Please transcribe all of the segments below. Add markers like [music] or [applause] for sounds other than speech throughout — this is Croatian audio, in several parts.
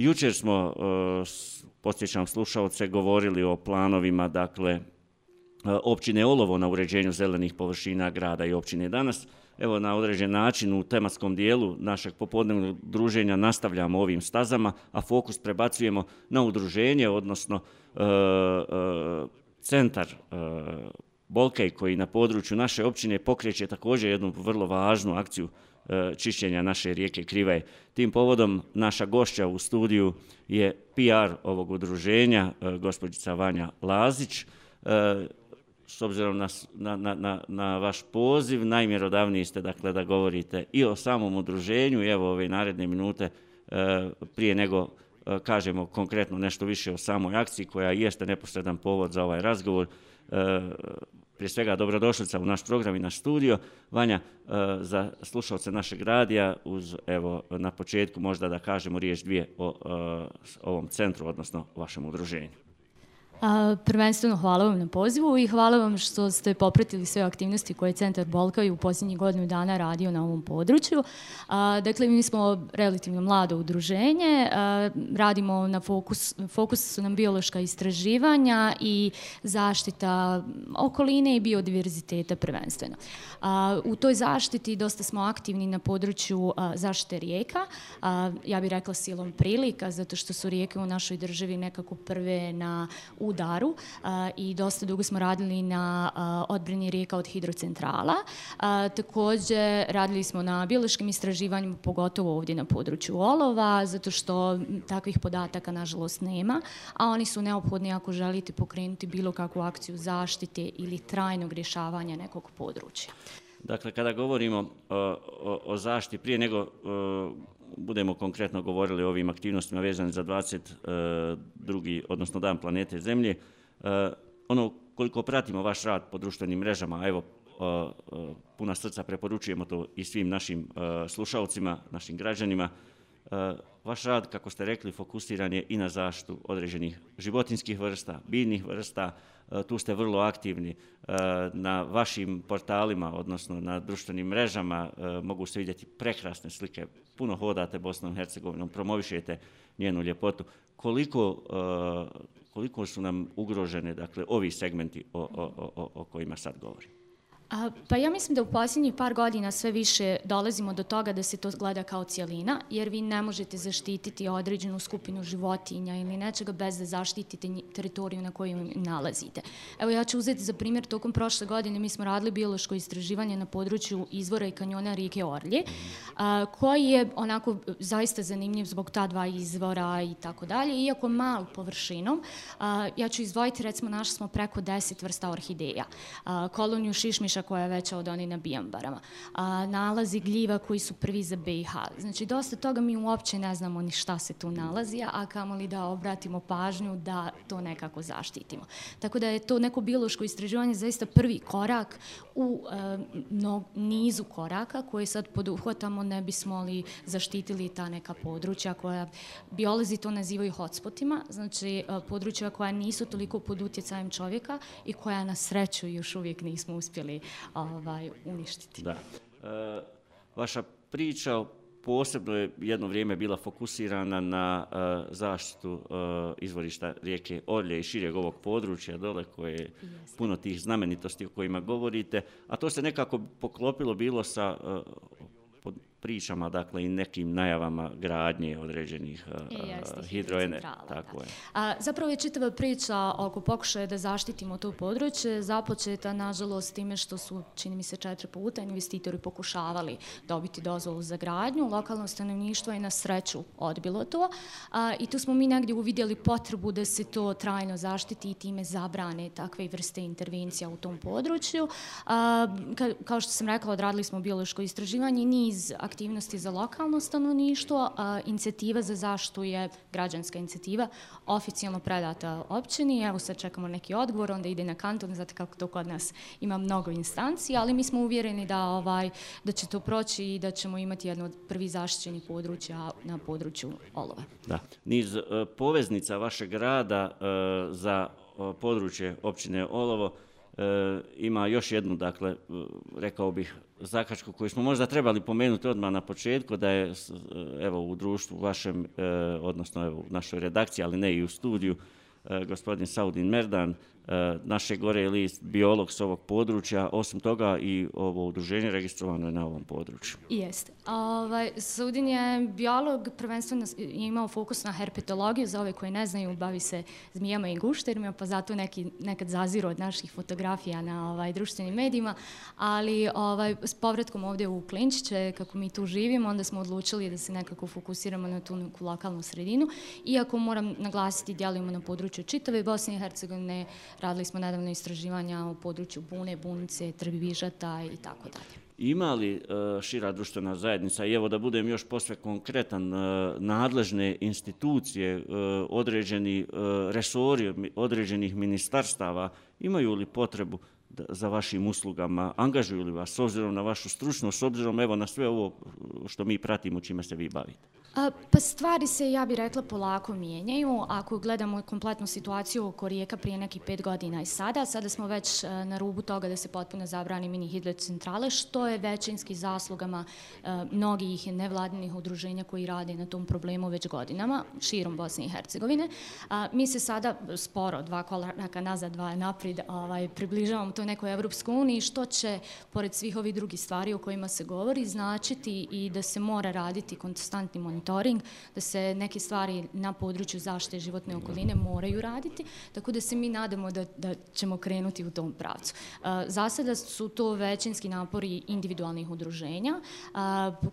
Jučer smo, podsjećam slušalce, govorili o planovima, dakle, općine Olovo na uređenju zelenih površina grada i općine. Danas, evo, na određen način u tematskom dijelu našeg popodnevnog druženja nastavljamo ovim stazama, a fokus prebacujemo na udruženje, odnosno centar Bolkej koji na području naše općine pokreće također jednu vrlo važnu akciju e, čišćenja naše rijeke Krivaje. Tim povodom naša gošća u studiju je PR ovog udruženja, e, gospođica Vanja Lazić. E, s obzirom na, na, na, na vaš poziv, najmjerodavniji ste dakle da govorite i o samom udruženju i evo ove naredne minute prije nego kažemo konkretno nešto više o samoj akciji koja jeste neposredan povod za ovaj razgovor prije svega dobrodošlica u naš program i naš studio. Vanja, e, za slušalce našeg radija, uz evo na početku možda da kažemo riječ dvije o e, ovom centru, odnosno vašem udruženju. Prvenstveno hvala vam na pozivu i hvala vam što ste popratili sve aktivnosti koje je Centar Bolka u posljednjih godinu dana radio na ovom području. Dakle, mi smo relativno mlado udruženje, radimo na fokus, fokus su nam biološka istraživanja i zaštita okoline i biodiverziteta prvenstveno. U toj zaštiti dosta smo aktivni na području zaštite rijeka, ja bih rekla silom prilika, zato što su rijeke u našoj državi nekako prve na udaru i dosta dugo smo radili na odbrani rijeka od hidrocentrala. Također radili smo na biološkim istraživanjima, pogotovo ovdje na području olova, zato što takvih podataka nažalost nema, a oni su neophodni ako želite pokrenuti bilo kakvu akciju zaštite ili trajnog rješavanja nekog područja. Dakle, kada govorimo o, zaštiti, prije nego budemo konkretno govorili o ovim aktivnostima vezanim za 22. odnosno dan planete Zemlje, ono koliko pratimo vaš rad po društvenim mrežama, evo, puna srca preporučujemo to i svim našim slušalcima, našim građanima, vaš rad, kako ste rekli, fokusiran je i na zaštitu određenih životinskih vrsta, biljnih vrsta, E, tu ste vrlo aktivni. E, na vašim portalima, odnosno na društvenim mrežama, mogu se vidjeti prekrasne slike. Puno hodate Bosnom i Hercegovinom, promovišete njenu ljepotu. Koliko, koliko su nam ugrožene dakle, ovi segmenti o, o, o kojima sad govorim? Pa ja mislim da u posljednjih par godina sve više dolazimo do toga da se to gleda kao cijelina, jer vi ne možete zaštititi određenu skupinu životinja ili nečega bez da zaštitite teritoriju na kojoj nalazite. Evo ja ću uzeti za primjer, tokom prošle godine mi smo radili biološko istraživanje na području izvora i kanjona rijeke Orlje, koji je onako zaista zanimljiv zbog ta dva izvora i tako dalje, iako mal površinom. ja ću izdvojiti, recimo, našli smo preko deset vrsta orhideja. koloniju šišmiša koja je veća od onih na Bijambarama. A, nalazi gljiva koji su prvi za BiH. Znači, dosta toga mi uopće ne znamo ni šta se tu nalazi, a kamoli da obratimo pažnju da to nekako zaštitimo. Tako da je to neko biološko istraživanje zaista prvi korak u nizu koraka koje sad poduhvatamo ne bismo li zaštitili ta neka područja koja biolozi to nazivaju hotspotima, znači područja koja nisu toliko pod utjecajem čovjeka i koja na sreću još uvijek nismo uspjeli ovaj, uništiti. Da. E, vaša priča posebno je jedno vrijeme bila fokusirana na e, zaštitu e, izvorišta rijeke Orlje i šireg ovog područja dole koje je puno tih znamenitosti o kojima govorite, a to se nekako poklopilo bilo sa pričama, dakle i nekim najavama gradnje određenih uh, hidroenergija. Tako je. A, zapravo je čitava priča oko pokušaja da zaštitimo to područje započeta, nažalost, time što su, čini mi se, četiri puta investitori pokušavali dobiti dozvolu za gradnju. Lokalno stanovništvo je na sreću odbilo to i tu smo mi negdje uvidjeli potrebu da se to trajno zaštiti i time zabrane takve vrste intervencija u tom području. kao što sam rekla, odradili smo biološko istraživanje, niz aktivnosti za lokalno stanovništvo. A, inicijativa za zaštitu je građanska inicijativa, oficijalno predata općini. Evo sad čekamo neki odgovor, onda ide na kanton, znate kako to kod nas ima mnogo instanci, ali mi smo uvjereni da, ovaj, da će to proći i da ćemo imati jedno od prvih zaštićenih područja na području Olova. Da. Niz e, poveznica vašeg rada e, za područje općine Olovo ima još jednu, dakle, rekao bih, zakačku koju smo možda trebali pomenuti odmah na početku, da je evo u društvu vašem, odnosno evo, u našoj redakciji, ali ne i u studiju, gospodin Saudin Merdan, E, naše gore list biolog s ovog područja, osim toga i ovo udruženje registrovano je na ovom području. Jeste. Ovaj, Sudin je biolog, prvenstveno je imao fokus na herpetologiju, za ove koji ne znaju, bavi se zmijama i gušterima, pa zato neki, nekad zaziru od naših fotografija na ovaj, društvenim medijima, ali ovaj, s povratkom ovdje u Klinčiće, kako mi tu živimo, onda smo odlučili da se nekako fokusiramo na tu neku lokalnu sredinu, iako moram naglasiti, djelujemo na području čitave Bosne i Hercegovine, Radili smo nedavno istraživanja u području Bune, Bunice, Trbivižata i tako dalje. Ima li e, šira društvena zajednica, i evo da budem još posve konkretan, e, nadležne institucije, e, određeni resori određenih ministarstava, imaju li potrebu za vašim uslugama, angažuju li vas s obzirom na vašu stručnost, s obzirom evo na sve ovo što mi pratimo, čime se vi bavite? Pa stvari se, ja bih rekla, polako mijenjaju. Ako gledamo kompletnu situaciju oko rijeka prije nekih pet godina i sada, sada smo već e, na rubu toga da se potpuno zabrani mini hidrocentrale, što je većinski zaslugama e, mnogih nevladinih udruženja koji rade na tom problemu već godinama, širom Bosne i Hercegovine. Mi se sada sporo, dva kolaka nazad, dva naprijed, ovaj, približavamo to nekoj Evropskoj uniji, što će, pored svih ovih drugih stvari o kojima se govori, značiti i da se mora raditi konstantni monitoring, da se neke stvari na području zaštite životne okoline moraju raditi, tako da se mi nadamo da, da ćemo krenuti u tom pravcu. Za sada su to većinski napori individualnih udruženja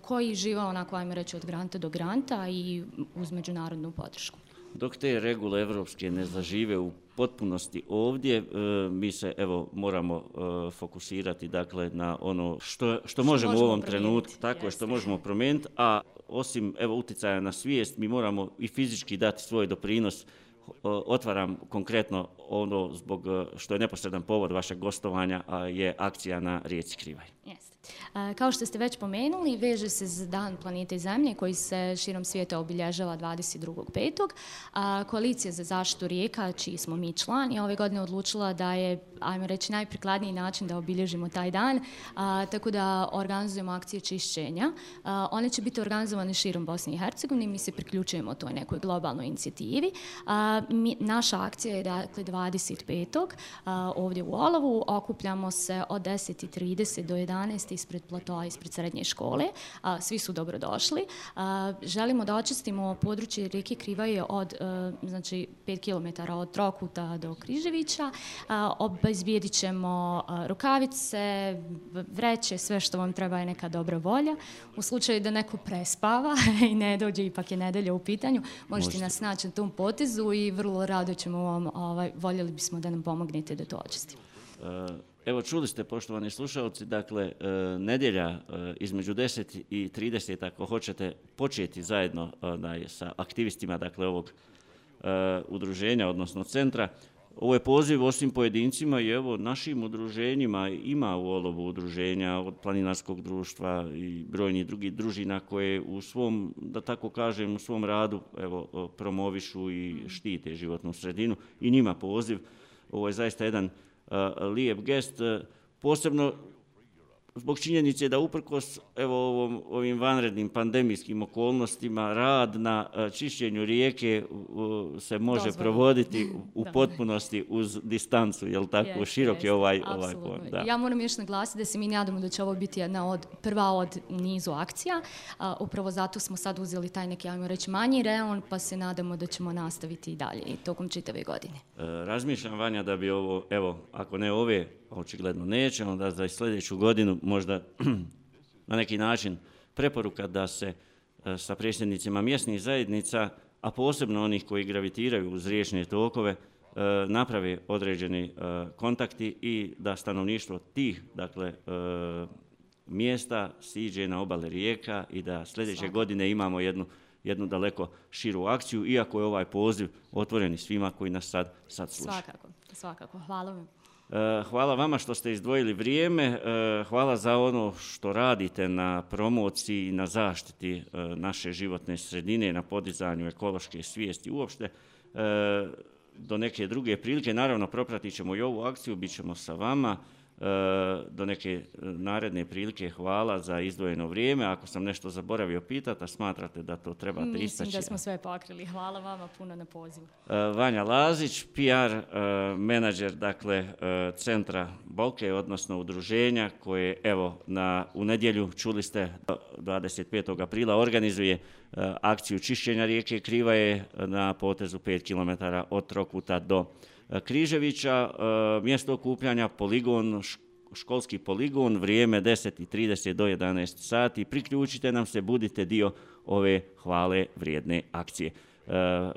koji žive onako, ajmo reći, od granta do granta i uz međunarodnu podršku. Dok te regule evropske ne zažive u potpunosti ovdje, e, mi se evo moramo e, fokusirati dakle na ono što, što, možemo, u ovom trenutku, tako što možemo promijeniti, a osim evo utjecaja na svijest, mi moramo i fizički dati svoj doprinos otvaram konkretno ono zbog što je neposredan povod vašeg gostovanja, a je akcija na rijeci Krivaj. Kao što ste već pomenuli, veže se za Dan planete Zemlje koji se širom svijeta obilježava 22.5. Koalicija za zaštitu rijeka, čiji smo mi član, je ove godine odlučila da je, ajmo reći, najprikladniji način da obilježimo taj dan, tako da organizujemo akcije čišćenja. One će biti organizovane širom Bosne i Hercegovine, mi se priključujemo toj nekoj globalnoj inicijativi. naša akcija je dakle 25. ovdje u Olovu, okupljamo se od 10.30 do 11 ispred platoa, ispred srednje škole. svi su dobrodošli. želimo da očistimo područje rijeke Krivaje od e, znači, 5 km od Trokuta do Križevića. Obezbijedit ćemo rukavice, vreće, sve što vam treba je neka dobra volja. U slučaju da neko prespava [laughs] i ne dođe, ipak je nedelja u pitanju, možete, nas naći na tom potezu i vrlo rado ćemo vam, ovaj, voljeli bismo da nam pomognete da to očistimo. E, Evo čuli ste poštovani slušalci, dakle e, nedjelja e, između 10 i 30 ako hoćete početi zajedno sa aktivistima dakle ovog e, udruženja odnosno centra. Ovo je poziv osim pojedincima i evo našim udruženjima ima u olovu udruženja od planinarskog društva i brojnih drugih družina koje u svom, da tako kažem, u svom radu evo, promovišu i štite životnu sredinu i njima poziv. Ovo je zaista jedan lijep gest, posebno zbog činjenice da uprkos evo ovim vanrednim pandemijskim okolnostima rad na e, čišćenju rijeke se može provoditi u [laughs] potpunosti uz distancu, jel tako, širok je ovaj, ovaj Da. Ja moram još naglasiti da se mi nadamo da će ovo biti jedna od, prva od nizu akcija. upravo zato smo sad uzeli taj neki, ajmo reći, manji reon, pa se nadamo da ćemo nastaviti i dalje i tokom čitave godine. E, razmišljam, Vanja, da bi ovo, evo, ako ne ove očigledno neće, onda za sljedeću godinu možda [clears throat] na neki način preporuka da se e, sa predsjednicima mjesnih zajednica, a posebno onih koji gravitiraju uz riječne tokove, e, naprave određeni e, kontakti i da stanovništvo tih dakle, mjesta siđe na obale rijeka i da sljedeće godine imamo jednu, jednu daleko širu akciju, iako je ovaj poziv otvoren svima koji nas sad, sad slušaju. Svakako, svakako. Hvala vam. Eh, hvala vama što ste izdvojili vrijeme, eh, hvala za ono što radite na promociji i na zaštiti eh, naše životne sredine, na podizanju ekološke svijesti uopšte. do neke druge prilike. Naravno, propratit ćemo i ovu akciju, bit ćemo sa vama. E, do neke e, naredne prilike hvala za izdvojeno vrijeme. Ako sam nešto zaboravio pitati, a smatrate da to trebate Mislim istaći. da smo sve pokrili. Hvala vama puno na pozivu. E, Vanja Lazić, PR menadžer dakle, centra Boke, odnosno udruženja koje evo na, u nedjelju, čuli ste, 25. aprila organizuje akciju čišćenja rijeke Krivaje na potezu 5 km od Trokuta do Križevića, e, mjesto okupljanja, poligon, školski poligon, vrijeme 10.30 do 11 sati. Priključite nam se, budite dio ove hvale vrijedne akcije. E,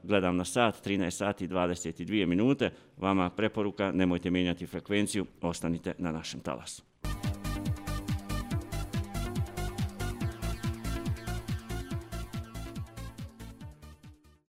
gledam na sat, 13 sati 22 minute. Vama preporuka, nemojte mijenjati frekvenciju, ostanite na našem talasu.